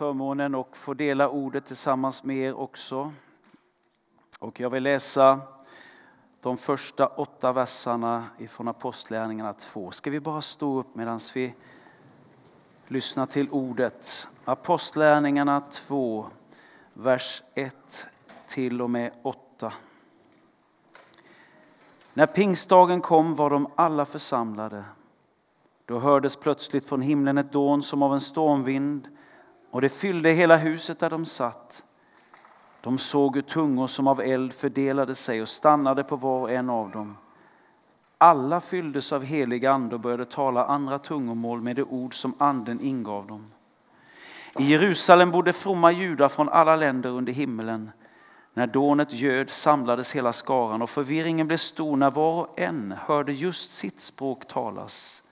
förmånen att få dela ordet tillsammans med er också. Och jag vill läsa de första åtta verserna ifrån Apostlagärningarna 2. Ska vi bara stå upp medan vi lyssnar till ordet? Apostlagärningarna 2, vers 1 till och med 8. När pingstdagen kom var de alla församlade. Då hördes plötsligt från himlen ett dån som av en stormvind och det fyllde hela huset där de satt. De såg hur tungor som av eld fördelade sig och stannade på var och en av dem. Alla fylldes av helig ande och började tala andra tungomål med de ord som anden ingav dem. I Jerusalem bodde fromma judar från alla länder under himmelen. När dånet göd samlades hela skaran och förvirringen blev stor när var och en hörde just sitt språk talas.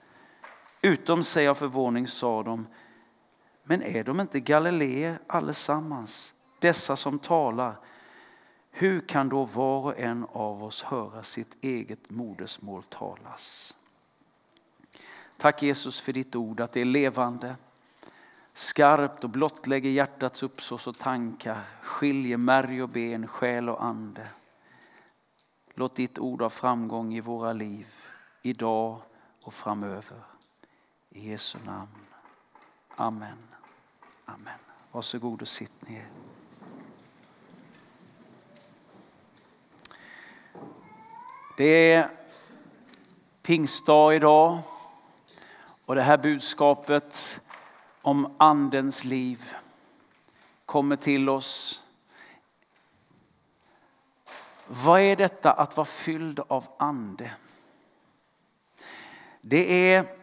Utom sig av förvåning sa de, men är de inte galileer allesammans, dessa som talar? Hur kan då var och en av oss höra sitt eget modersmål talas? Tack Jesus för ditt ord, att det är levande, skarpt och blottlägger hjärtats uppsås och tankar, skiljer märg och ben, själ och ande. Låt ditt ord ha framgång i våra liv, idag och framöver. I Jesu namn. Amen. Amen. Varsågod och sitt ner. Det är pingstdag idag och det här budskapet om andens liv kommer till oss. Vad är detta att vara fylld av ande? Det är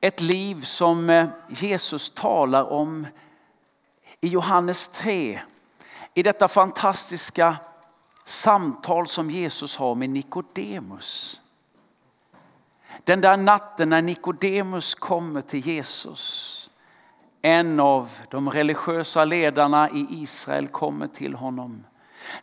ett liv som eh, Jesus talar om i Johannes 3. I detta fantastiska samtal som Jesus har med Nikodemus. Den där natten när Nikodemus kommer till Jesus. En av de religiösa ledarna i Israel kommer till honom.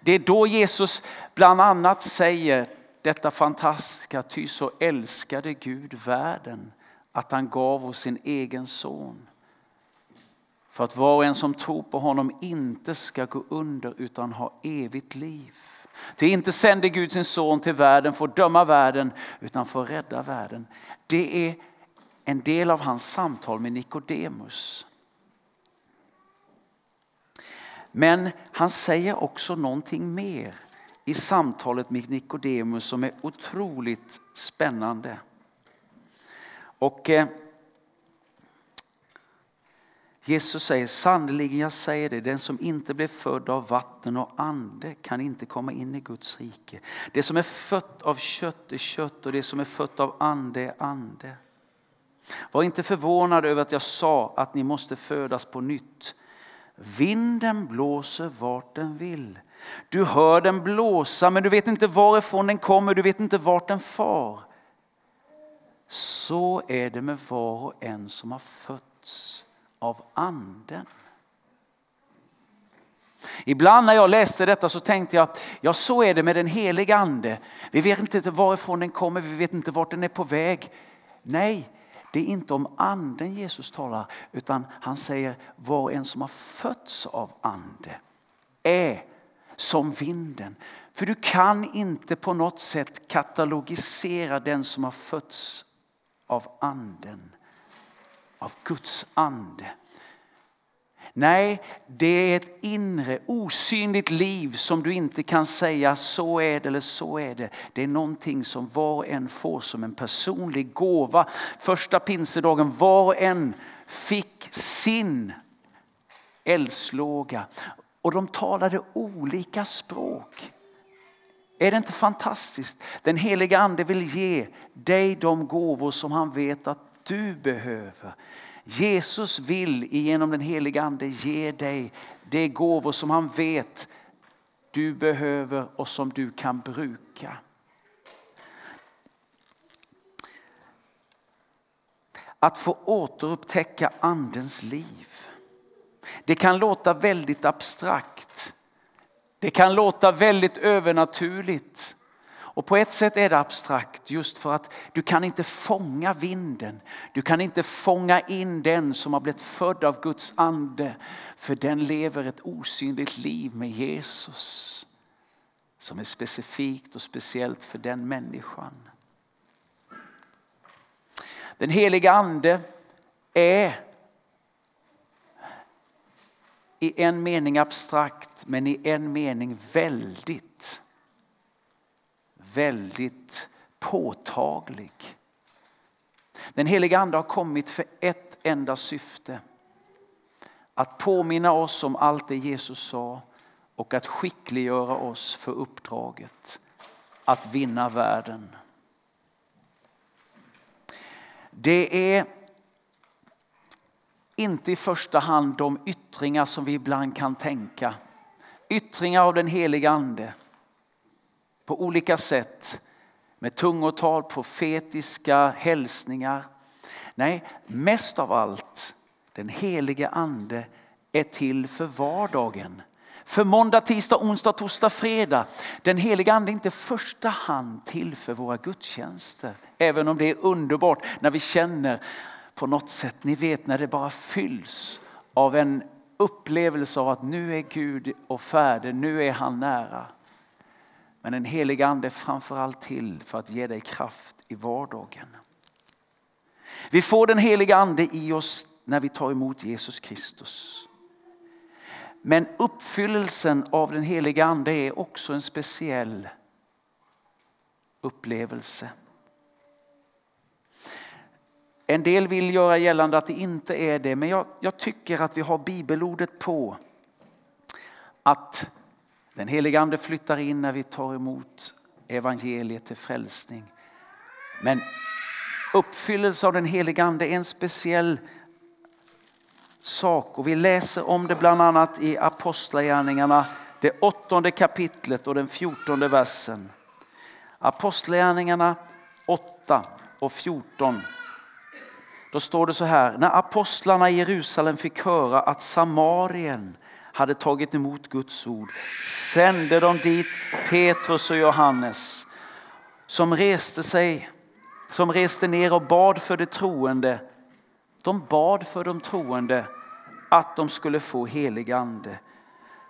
Det är då Jesus bland annat säger detta fantastiska, ty så älskade Gud världen att han gav oss sin egen son. För att var och en som tror på honom inte ska gå under utan ha evigt liv. Ty inte sände Gud sin son till världen för att döma världen utan för att rädda världen. Det är en del av hans samtal med Nikodemus. Men han säger också någonting mer i samtalet med Nikodemus som är otroligt spännande. Och eh, Jesus säger sannerligen, jag säger det, den som inte blir född av vatten och ande kan inte komma in i Guds rike. Det som är fött av kött är kött och det som är fött av ande är ande. Var inte förvånad över att jag sa att ni måste födas på nytt. Vinden blåser vart den vill. Du hör den blåsa men du vet inte varifrån den kommer, du vet inte vart den far. Så är det med var och en som har fötts av anden. Ibland när jag läste detta så tänkte jag, ja så är det med den heliga ande. Vi vet inte varifrån den kommer, vi vet inte vart den är på väg. Nej, det är inte om anden Jesus talar utan han säger var och en som har fötts av ande är som vinden. För du kan inte på något sätt katalogisera den som har fötts av anden, av Guds ande. Nej, det är ett inre osynligt liv som du inte kan säga så är det eller så är det. Det är någonting som var och en får som en personlig gåva. Första pinsedagen, var och en fick sin eldslåga och de talade olika språk. Är det inte fantastiskt? Den heliga ande vill ge dig de gåvor som han vet att du behöver. Jesus vill genom den heliga ande ge dig de gåvor som han vet du behöver och som du kan bruka. Att få återupptäcka andens liv. Det kan låta väldigt abstrakt. Det kan låta väldigt övernaturligt. Och på ett sätt är det abstrakt just för att du kan inte fånga vinden. Du kan inte fånga in den som har blivit född av Guds ande. För den lever ett osynligt liv med Jesus. Som är specifikt och speciellt för den människan. Den heliga ande är i en mening abstrakt men i en mening väldigt, väldigt påtaglig. Den heliga ande har kommit för ett enda syfte. Att påminna oss om allt det Jesus sa och att skickliggöra oss för uppdraget att vinna världen. Det är inte i första hand de yttringar som vi ibland kan tänka. Yttringar av den heliga ande på olika sätt med tungotal, profetiska hälsningar. Nej, mest av allt den helige ande är till för vardagen. För måndag, tisdag, onsdag, torsdag, fredag. Den heliga ande är inte i första hand till för våra gudstjänster. Även om det är underbart när vi känner på något sätt, ni vet när det bara fylls av en upplevelse av att nu är Gud och färdig, nu är han nära. Men den heliga ande är framförallt till för att ge dig kraft i vardagen. Vi får den heliga ande i oss när vi tar emot Jesus Kristus. Men uppfyllelsen av den heliga ande är också en speciell upplevelse. En del vill göra gällande att det inte är det, men jag, jag tycker att vi har bibelordet på att den heliga ande flyttar in när vi tar emot evangeliet till frälsning. Men uppfyllelse av den heliga ande är en speciell sak och vi läser om det bland annat i Apostlagärningarna, det åttonde kapitlet och den fjortonde versen. Apostlagärningarna 8 och 14. Då står det så här, när apostlarna i Jerusalem fick höra att Samarien hade tagit emot Guds ord sände de dit Petrus och Johannes som reste sig, som reste ner och bad för de troende. De bad för de troende att de skulle få helig ande.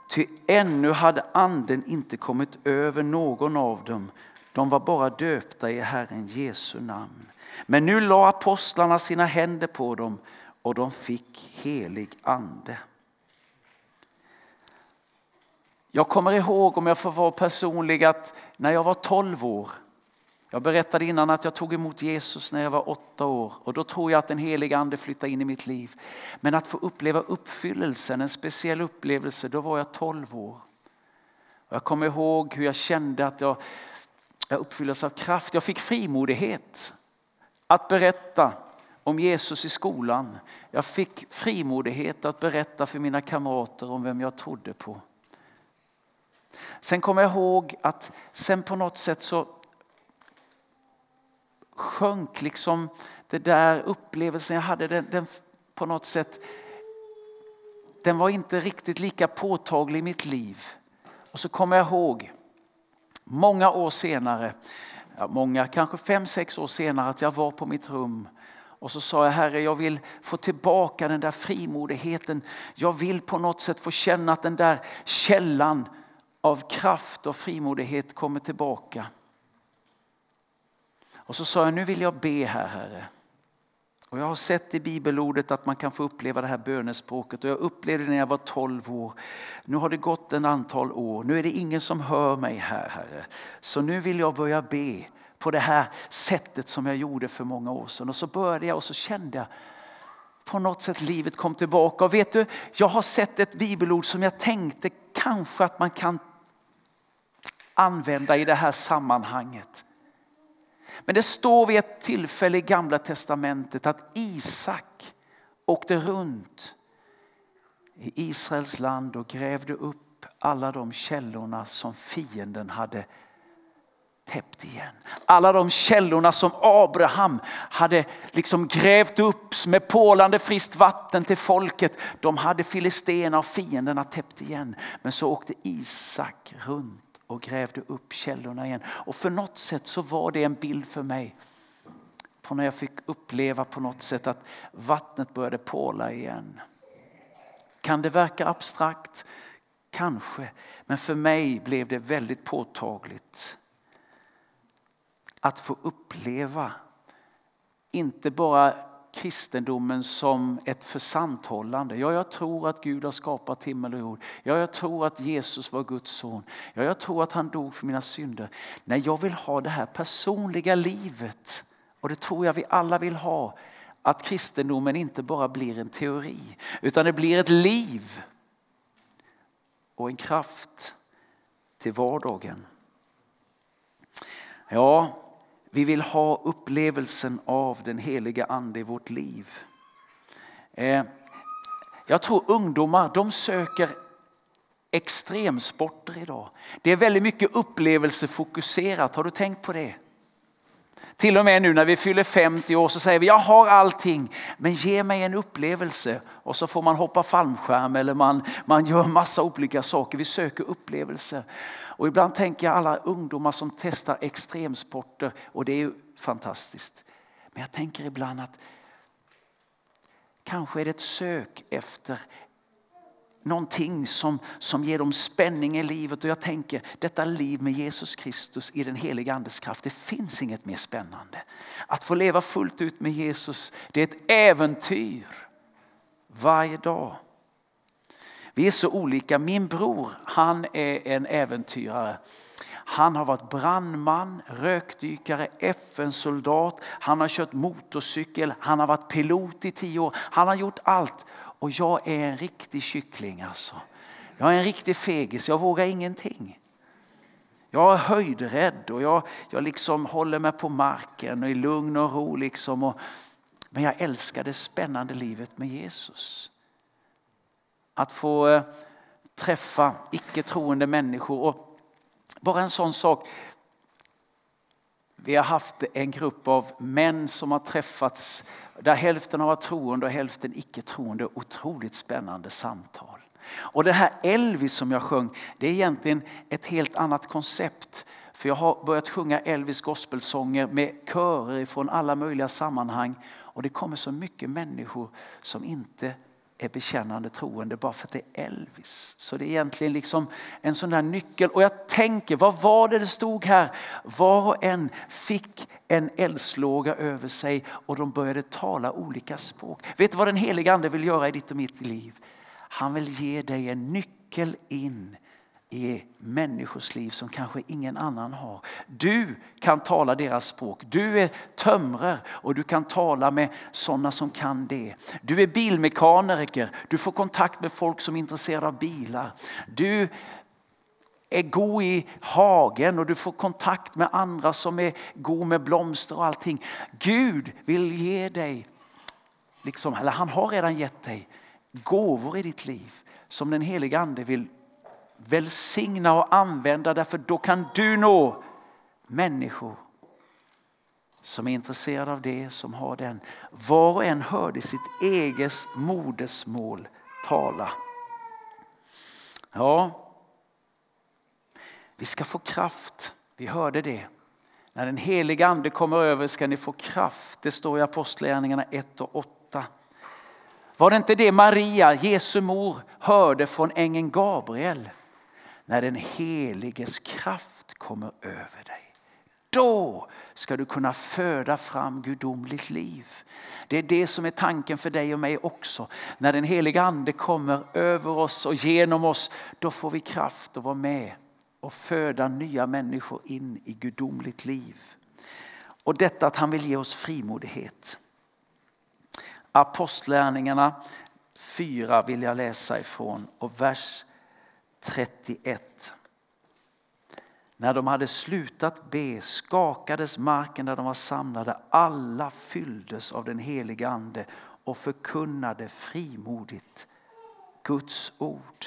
Ty ännu hade anden inte kommit över någon av dem. De var bara döpta i Herren Jesu namn. Men nu la apostlarna sina händer på dem och de fick helig ande. Jag kommer ihåg, om jag får vara personlig, att när jag var 12 år, jag berättade innan att jag tog emot Jesus när jag var åtta år och då tror jag att den heliga ande flyttade in i mitt liv. Men att få uppleva uppfyllelsen, en speciell upplevelse, då var jag 12 år. Jag kommer ihåg hur jag kände att jag, jag uppfylldes av kraft. Jag fick frimodighet att berätta om Jesus i skolan. Jag fick frimodighet att berätta för mina kamrater om vem jag trodde på. Sen kommer jag ihåg att sen på något sätt så sjönk liksom det där upplevelsen jag hade. Den, den, på något sätt, den var inte riktigt lika påtaglig i mitt liv. Och så kommer jag ihåg många år senare ja, många, kanske fem, sex år senare att jag var på mitt rum och så sa jag Herre, jag vill få tillbaka den där frimodigheten. Jag vill på något sätt få känna att den där källan av kraft och frimodighet kommer tillbaka. Och så sa jag, nu vill jag be här Herre. Och jag har sett i bibelordet att man kan få uppleva det här bönespråket och jag upplevde det när jag var 12 år. Nu har det gått en antal år, nu är det ingen som hör mig här Herre. Så nu vill jag börja be på det här sättet som jag gjorde för många år sedan. Och så började jag och så kände jag på något sätt livet kom tillbaka. Och vet du, jag har sett ett bibelord som jag tänkte kanske att man kan använda i det här sammanhanget. Men det står vid ett tillfälle i gamla testamentet att Isak åkte runt i Israels land och grävde upp alla de källorna som fienden hade täppt igen. Alla de källorna som Abraham hade liksom grävt upp med pålande friskt vatten till folket. De hade filisterna och fienderna täppt igen. Men så åkte Isak runt och grävde upp källorna igen. Och för något sätt så var det en bild för mig på när jag fick uppleva på något sätt att vattnet började påla igen. Kan det verka abstrakt? Kanske. Men för mig blev det väldigt påtagligt. Att få uppleva inte bara kristendomen som ett försanthållande. Ja, jag tror att Gud har skapat himmel och jord. Ja, jag tror att Jesus var Guds son. Ja, jag tror att han dog för mina synder. Nej, jag vill ha det här personliga livet. Och det tror jag vi alla vill ha. Att kristendomen inte bara blir en teori, utan det blir ett liv och en kraft till vardagen. Ja, vi vill ha upplevelsen av den heliga ande i vårt liv. Eh, jag tror ungdomar de söker extremsporter idag. Det är väldigt mycket upplevelsefokuserat. Har du tänkt på det? Till och med nu när vi fyller 50 år så säger vi jag har allting men ge mig en upplevelse. Och så får man hoppa fallskärm eller man, man gör massa olika saker. Vi söker upplevelser. Och ibland tänker jag alla ungdomar som testar extremsporter och det är ju fantastiskt. Men jag tänker ibland att kanske är det ett sök efter någonting som, som ger dem spänning i livet. Och jag tänker, detta liv med Jesus Kristus i den heliga Andes kraft, det finns inget mer spännande. Att få leva fullt ut med Jesus, det är ett äventyr varje dag. Vi är så olika. Min bror, han är en äventyrare. Han har varit brandman, rökdykare, FN-soldat, han har kört motorcykel, han har varit pilot i tio år. Han har gjort allt. Och jag är en riktig kyckling alltså. Jag är en riktig fegis, jag vågar ingenting. Jag är höjdrädd och jag, jag liksom håller mig på marken och i lugn och ro. Liksom och, men jag älskar det spännande livet med Jesus. Att få eh, träffa icke troende människor. Och bara en sån sak. Vi har haft en grupp av män som har träffats där hälften har varit troende och hälften icke troende. Otroligt spännande samtal. Och det här Elvis som jag sjöng, det är egentligen ett helt annat koncept. För jag har börjat sjunga Elvis gospelsånger med körer från alla möjliga sammanhang. Och det kommer så mycket människor som inte är bekännande troende bara för att det är Elvis. Så det är egentligen liksom en sån där nyckel. Och jag tänker, vad var det det stod här? Var och en fick en eldslåga över sig och de började tala olika språk. Vet du vad den heliga ande vill göra i ditt och mitt liv? Han vill ge dig en nyckel in i människors liv som kanske ingen annan har. Du kan tala deras språk. Du är tömrare och du kan tala med sådana som kan det. Du är bilmekaniker. Du får kontakt med folk som är intresserade av bilar. Du är god i hagen och du får kontakt med andra som är god med blomster och allting. Gud vill ge dig, liksom, eller han har redan gett dig gåvor i ditt liv som den heliga ande vill välsigna och använda därför då kan du nå människor som är intresserade av det, som har den. Var och en hörde sitt eget modersmål tala. Ja, vi ska få kraft. Vi hörde det. När den heliga ande kommer över ska ni få kraft. Det står i Apostlagärningarna 1 och 8. Var det inte det Maria, Jesu mor, hörde från ängeln Gabriel? När den heliges kraft kommer över dig. Då ska du kunna föda fram gudomligt liv. Det är det som är tanken för dig och mig också. När den heliga ande kommer över oss och genom oss, då får vi kraft att vara med och föda nya människor in i gudomligt liv. Och detta att han vill ge oss frimodighet. Apostlärningarna 4 vill jag läsa ifrån och vers 31. När de hade slutat be skakades marken där de var samlade. Alla fylldes av den heliga ande och förkunnade frimodigt Guds ord.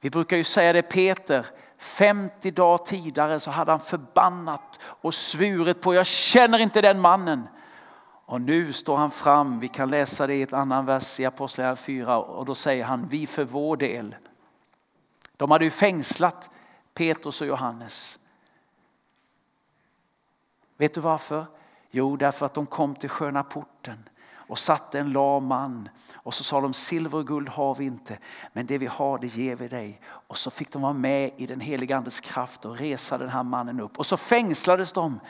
Vi brukar ju säga det Peter, 50 dagar tidigare så hade han förbannat och svurit på, jag känner inte den mannen. Och nu står han fram, vi kan läsa det i ett annan vers i Apostlagärningarna 4 och då säger han, vi för vår del de hade ju fängslat Petrus och Johannes. Vet du varför? Jo, därför att de kom till sköna porten och satte en lam man. Och så sa de silver och guld har vi inte, men det vi har det ger vi dig. Och så fick de vara med i den heliga andes kraft och resa den här mannen upp. Och så fängslades de.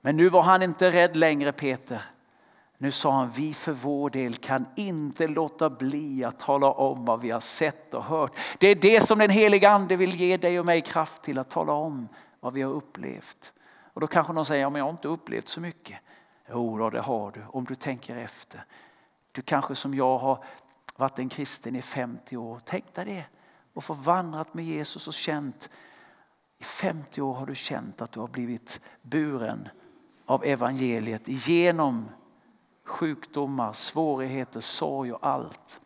Men nu var han inte rädd längre Peter. Nu sa han, vi för vår del kan inte låta bli att tala om vad vi har sett och hört. Det är det som den heliga ande vill ge dig och mig kraft till, att tala om vad vi har upplevt. Och då kanske någon säger, ja, men jag har inte upplevt så mycket. Jo, då, det har du om du tänker efter. Du kanske som jag har varit en kristen i 50 år. Tänk dig det. Och få vandrat med Jesus och känt. I 50 år har du känt att du har blivit buren av evangeliet genom sjukdomar, svårigheter, sorg och allt.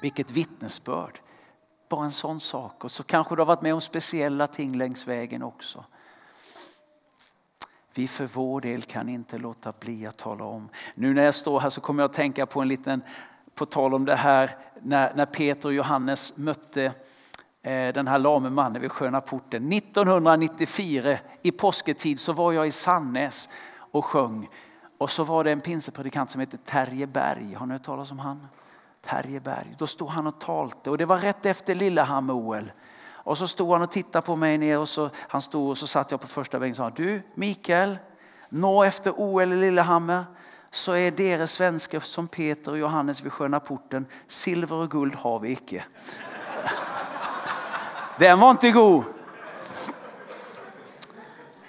Vilket vittnesbörd. Bara en sån sak. Och så kanske du har varit med om speciella ting längs vägen också. Vi för vår del kan inte låta bli att tala om. Nu när jag står här så kommer jag att tänka på en liten, på tal om det här när, när Peter och Johannes mötte eh, den här lame mannen vid Sköna porten. 1994 i påsketid så var jag i Sannäs och sjöng. Och så var det en pinsepredikant som hette Terje Berg. Har ni hört talas om han? Terje Berg. Då stod han och talte och det var rätt efter Lillehammer-OL. Och så stod han och tittade på mig ner och så, han stod och så satt jag på första bänken och sa du Mikael, nå efter OL i Lillehammer så är deras svenskar som Peter och Johannes vid sköna porten, silver och guld har vi icke. Den var inte god.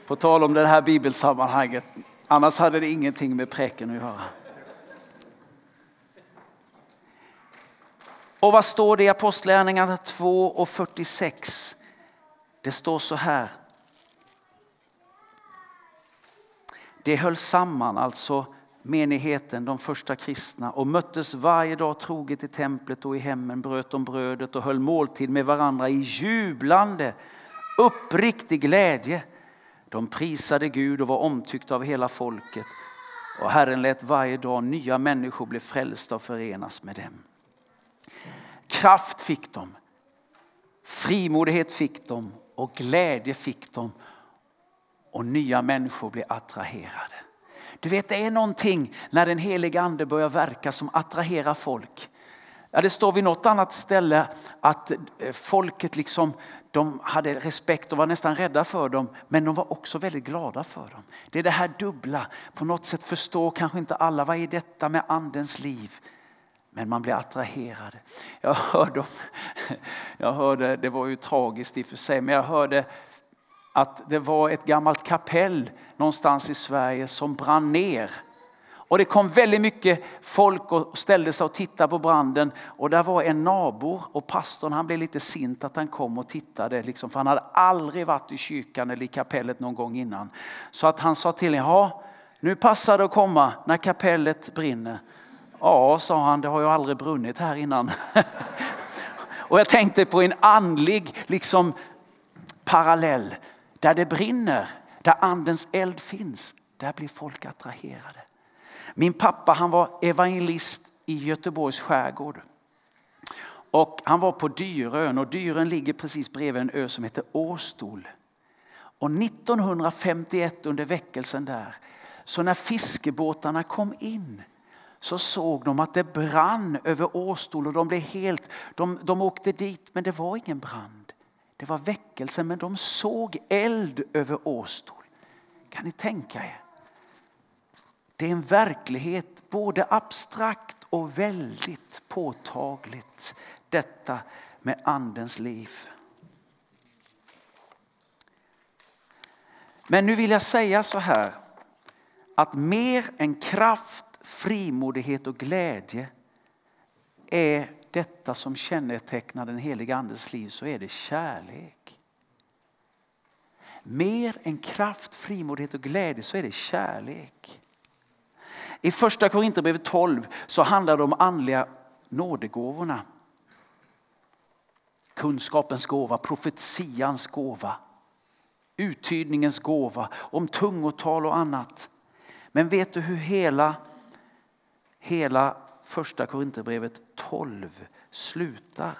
På tal om det här bibelsammanhanget, annars hade det ingenting med präken att göra. Och vad står det i Apostlagärningarna 2 och 46? Det står så här. Det höll samman, alltså menigheten, de första kristna och möttes varje dag troget i templet och i hemmen, bröt de brödet och höll måltid med varandra i jublande, uppriktig glädje. De prisade Gud och var omtyckta av hela folket och Herren lät varje dag nya människor bli frälsta och förenas med dem. Kraft fick de. Frimodighet fick de och glädje fick de. Och nya människor blev attraherade. Du vet det är någonting när den heliga ande börjar verka som attraherar folk. Ja, det står vid något annat ställe att eh, folket liksom, de hade respekt och var nästan rädda för dem. Men de var också väldigt glada för dem. Det är det här dubbla. På något sätt förstår kanske inte alla vad är detta med andens liv. Men man blir attraherad. Jag hörde, jag hörde, det var ju tragiskt i och för sig, men jag hörde att det var ett gammalt kapell någonstans i Sverige som brann ner. Och det kom väldigt mycket folk och ställde sig och tittade på branden. Och där var en nabor och pastorn han blev lite sint att han kom och tittade. Liksom, för han hade aldrig varit i kyrkan eller i kapellet någon gång innan. Så att han sa till honom, ja nu passar det att komma när kapellet brinner. Ja, sa han, det har ju aldrig brunnit här innan. och jag tänkte på en andlig liksom, parallell. Där det brinner, där andens eld finns, där blir folk attraherade. Min pappa han var evangelist i Göteborgs skärgård. Och han var på Dyrön och Dyrön ligger precis bredvid en ö som heter Åstol. Och 1951 under väckelsen där, så när fiskebåtarna kom in så såg de att det brann över Åstol och de blev helt, de, de åkte dit men det var ingen brand. Det var väckelse men de såg eld över Åstol. Kan ni tänka er? Det är en verklighet både abstrakt och väldigt påtagligt. Detta med andens liv. Men nu vill jag säga så här att mer än kraft frimodighet och glädje är detta som kännetecknar den heliga andes liv så är det kärlek. Mer än kraft, frimodighet och glädje så är det kärlek. I första Korinthierbrevet 12 så handlar det om andliga nådegåvorna. Kunskapens gåva, profetians gåva, uttydningens gåva, om tungotal och annat. Men vet du hur hela hela första Korinthierbrevet 12 slutar.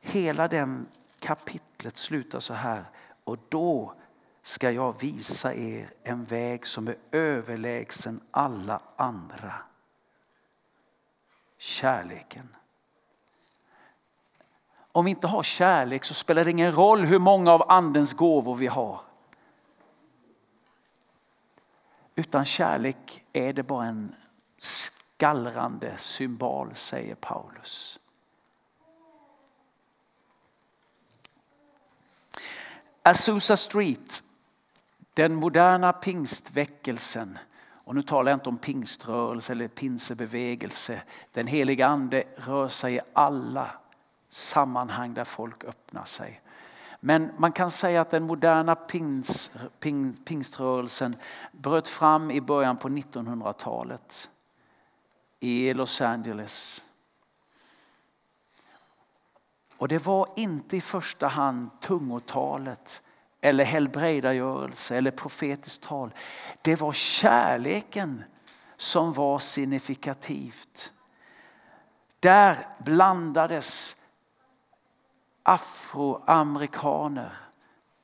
Hela den kapitlet slutar så här. Och då ska jag visa er en väg som är överlägsen alla andra. Kärleken. Om vi inte har kärlek så spelar det ingen roll hur många av andens gåvor vi har. Utan kärlek är det bara en skallrande symbol, säger Paulus. Azusa Street, den moderna pingstväckelsen, och nu talar jag inte om pingströrelse eller pinsebevegelse. Den heliga ande rör sig i alla sammanhang där folk öppnar sig. Men man kan säga att den moderna pings, ping, pingströrelsen bröt fram i början på 1900-talet i Los Angeles. Och det var inte i första hand tungotalet eller helbrägdagörelse eller profetiskt tal. Det var kärleken som var signifikativt. Där blandades afroamerikaner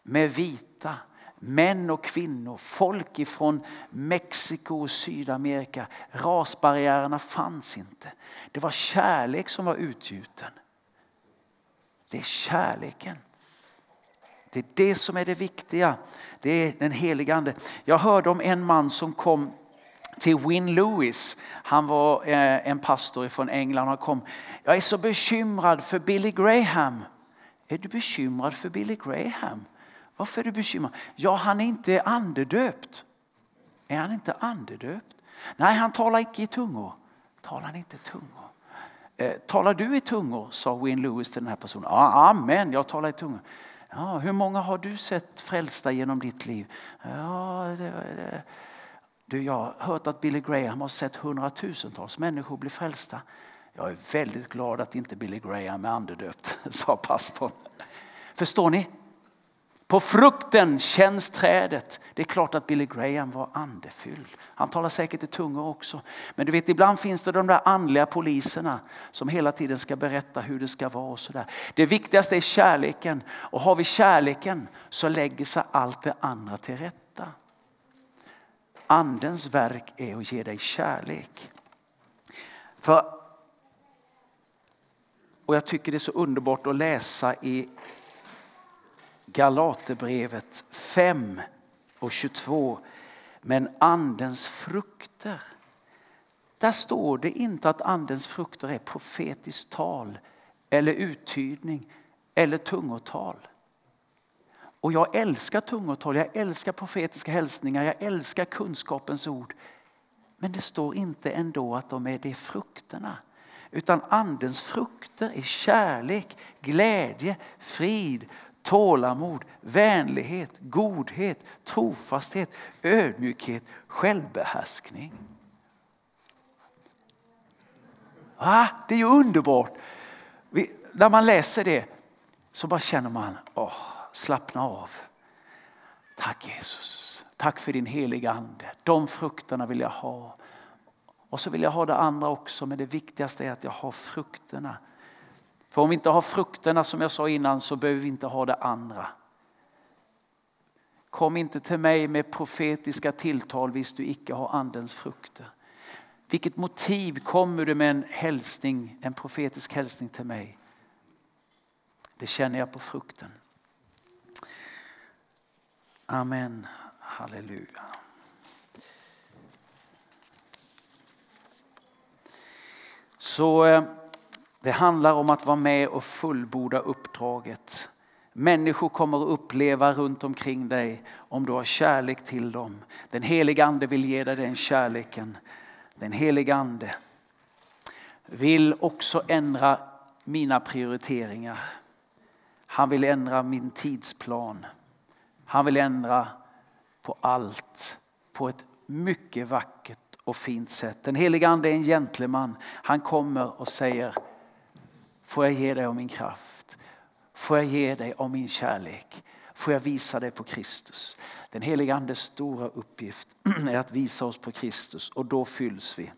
med vita, män och kvinnor, folk ifrån Mexiko och Sydamerika. Rasbarriärerna fanns inte. Det var kärlek som var utgjuten. Det är kärleken. Det är det som är det viktiga. Det är den helige ande. Jag hörde om en man som kom till Win Lewis. Han var eh, en pastor från England. Han kom. Jag är så bekymrad för Billy Graham. Är du bekymrad för Billy Graham? Varför är du bekymrad? Ja, han är inte andedöpt. Är han inte andedöpt? Nej, han talar inte i tungor. Talar han inte tungor? Eh, talar du i tungor? sa Win Lewis till den här personen. Ja, amen, jag talar i tungor. Ja, hur många har du sett frälsta genom ditt liv? Ja, det, det. Du, jag har hört att Billy Graham har sett hundratusentals människor bli frälsta. Jag är väldigt glad att inte Billy Graham är andedöpt, sa pastorn. Förstår ni? På frukten känns trädet. Det är klart att Billy Graham var andefylld. Han talar säkert i tungor också. Men du vet, ibland finns det de där andliga poliserna som hela tiden ska berätta hur det ska vara. och så där. Det viktigaste är kärleken. Och har vi kärleken så lägger sig allt det andra till rätta. Andens verk är att ge dig kärlek. För och jag tycker det är så underbart att läsa i Galaterbrevet 5 och 22. Men andens frukter. Där står det inte att andens frukter är profetiskt tal eller uttydning eller tungotal. Och jag älskar tungotal, jag älskar profetiska hälsningar, jag älskar kunskapens ord. Men det står inte ändå att de är de frukterna. Utan andens frukter är kärlek, glädje, frid, tålamod, vänlighet, godhet, trofasthet, ödmjukhet, självbehärskning. Va? det är ju underbart. Vi, när man läser det så bara känner man, åh, slappna av. Tack Jesus. Tack för din heliga ande. De frukterna vill jag ha. Och så vill jag ha det andra också, men det viktigaste är att jag har frukterna. För om vi inte har frukterna som jag sa innan så behöver vi inte ha det andra. Kom inte till mig med profetiska tilltal visst du icke har andens frukter. Vilket motiv kommer du med en hälsning, en profetisk hälsning till mig? Det känner jag på frukten. Amen. Halleluja. Så eh, det handlar om att vara med och fullborda uppdraget. Människor kommer att uppleva runt omkring dig om du har kärlek till dem. Den heliga ande vill ge dig den kärleken. Den heliga ande vill också ändra mina prioriteringar. Han vill ändra min tidsplan. Han vill ändra på allt på ett mycket vackert och fint sätt. Den heliga ande är en gentleman. Han kommer och säger, får jag ge dig av min kraft? Får jag ge dig av min kärlek? Får jag visa dig på Kristus? Den heliga andes stora uppgift är att visa oss på Kristus och då fylls vi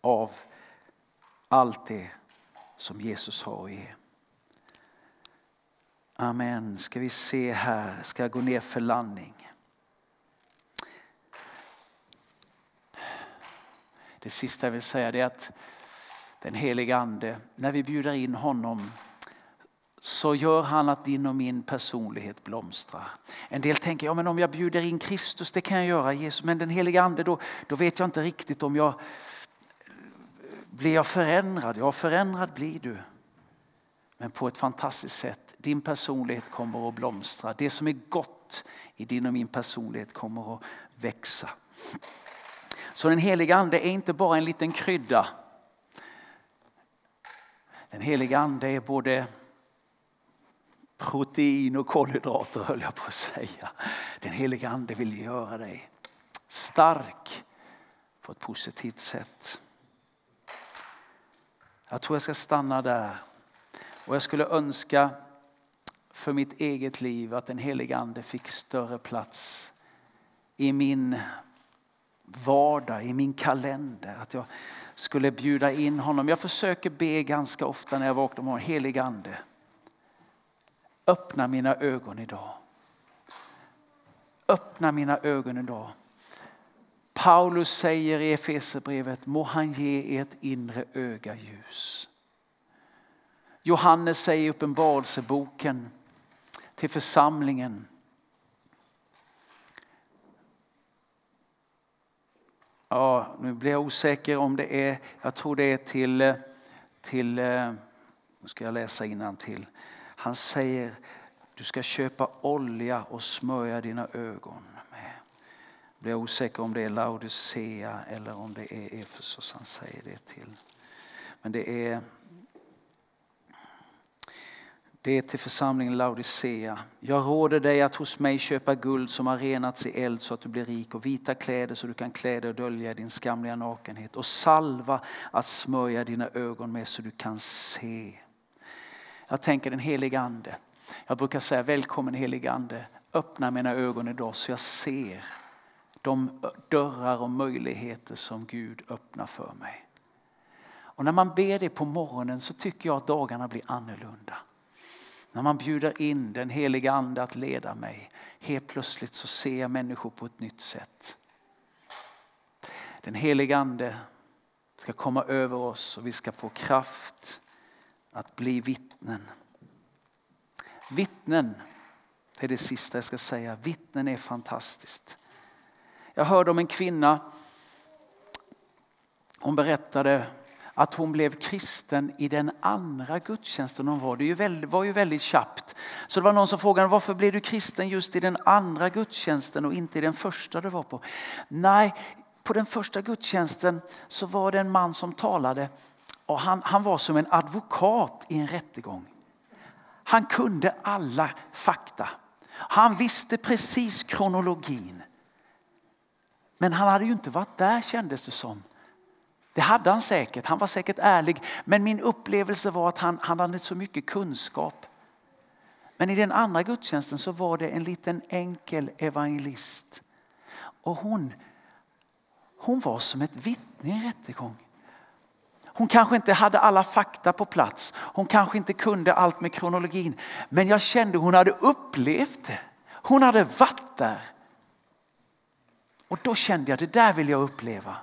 av allt det som Jesus har att ge. Amen. Ska vi se här, ska jag gå ner för landning. Det sista jag vill säga är att den helige ande, när vi bjuder in honom så gör han att din och min personlighet blomstrar. En del tänker, ja men om jag bjuder in Kristus, det kan jag göra, Jesus, men den helige ande, då, då vet jag inte riktigt om jag blir jag förändrad. Ja, förändrad blir du. Men på ett fantastiskt sätt. Din personlighet kommer att blomstra. Det som är gott i din och min personlighet kommer att växa. Så den heliga ande är inte bara en liten krydda. Den heliga ande är både protein och kolhydrater höll jag på att säga. Den heliga ande vill göra dig stark på ett positivt sätt. Jag tror jag ska stanna där. Och jag skulle önska för mitt eget liv att den heliga ande fick större plats i min vardag, i min kalender. Att jag skulle bjuda in honom. Jag försöker be ganska ofta när jag vaknar på morgonen. Helig ande, öppna mina ögon idag. Öppna mina ögon idag. Paulus säger i Efesierbrevet, må han ge ert inre öga ljus. Johannes säger i Uppenbarelseboken till församlingen. Ja, nu blir jag osäker om det är, jag tror det är till, till eh, nu ska jag läsa till. Han säger, du ska köpa olja och smörja dina ögon blir jag osäker om det är Laodicea eller om det är Efesos han säger det till. Men det är, det är till församlingen Laodicea. Jag råder dig att hos mig köpa guld som har renats i eld så att du blir rik och vita kläder så du kan klä dig och dölja din skamliga nakenhet och salva att smörja dina ögon med så du kan se. Jag tänker den helige ande. Jag brukar säga välkommen helige ande. Öppna mina ögon idag så jag ser de dörrar och möjligheter som Gud öppnar för mig. Och när man ber det på morgonen så tycker jag att dagarna blir annorlunda. När man bjuder in den heliga ande att leda mig, helt plötsligt så ser jag människor på ett nytt sätt. Den heliga ande ska komma över oss och vi ska få kraft att bli vittnen. Vittnen, det är det sista jag ska säga. Vittnen är fantastiskt. Jag hörde om en kvinna. Hon berättade att hon blev kristen i den andra gudstjänsten hon var. Det var ju väldigt tjappt. Så det var någon som frågade varför blev du kristen just i den andra gudstjänsten och inte i den första du var på? Nej, på den första gudstjänsten så var det en man som talade och han, han var som en advokat i en rättegång. Han kunde alla fakta. Han visste precis kronologin. Men han hade ju inte varit där kändes det som. Det hade han säkert, han var säkert ärlig. Men min upplevelse var att han, han hade så mycket kunskap. Men i den andra gudstjänsten så var det en liten enkel evangelist. Och hon, hon var som ett vittne i en rättegång. Hon kanske inte hade alla fakta på plats. Hon kanske inte kunde allt med kronologin. Men jag kände hon hade upplevt det. Hon hade varit där. Och då kände jag det där vill jag uppleva.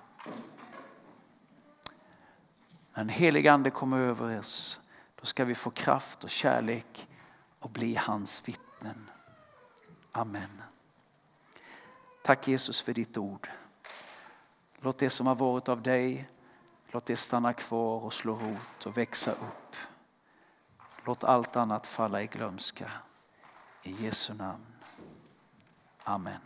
När den helige ande kommer över oss då ska vi få kraft och kärlek och bli hans vittnen. Amen. Tack Jesus för ditt ord. Låt det som har varit av dig, låt det stanna kvar och slå rot och växa upp. Låt allt annat falla i glömska. I Jesu namn. Amen.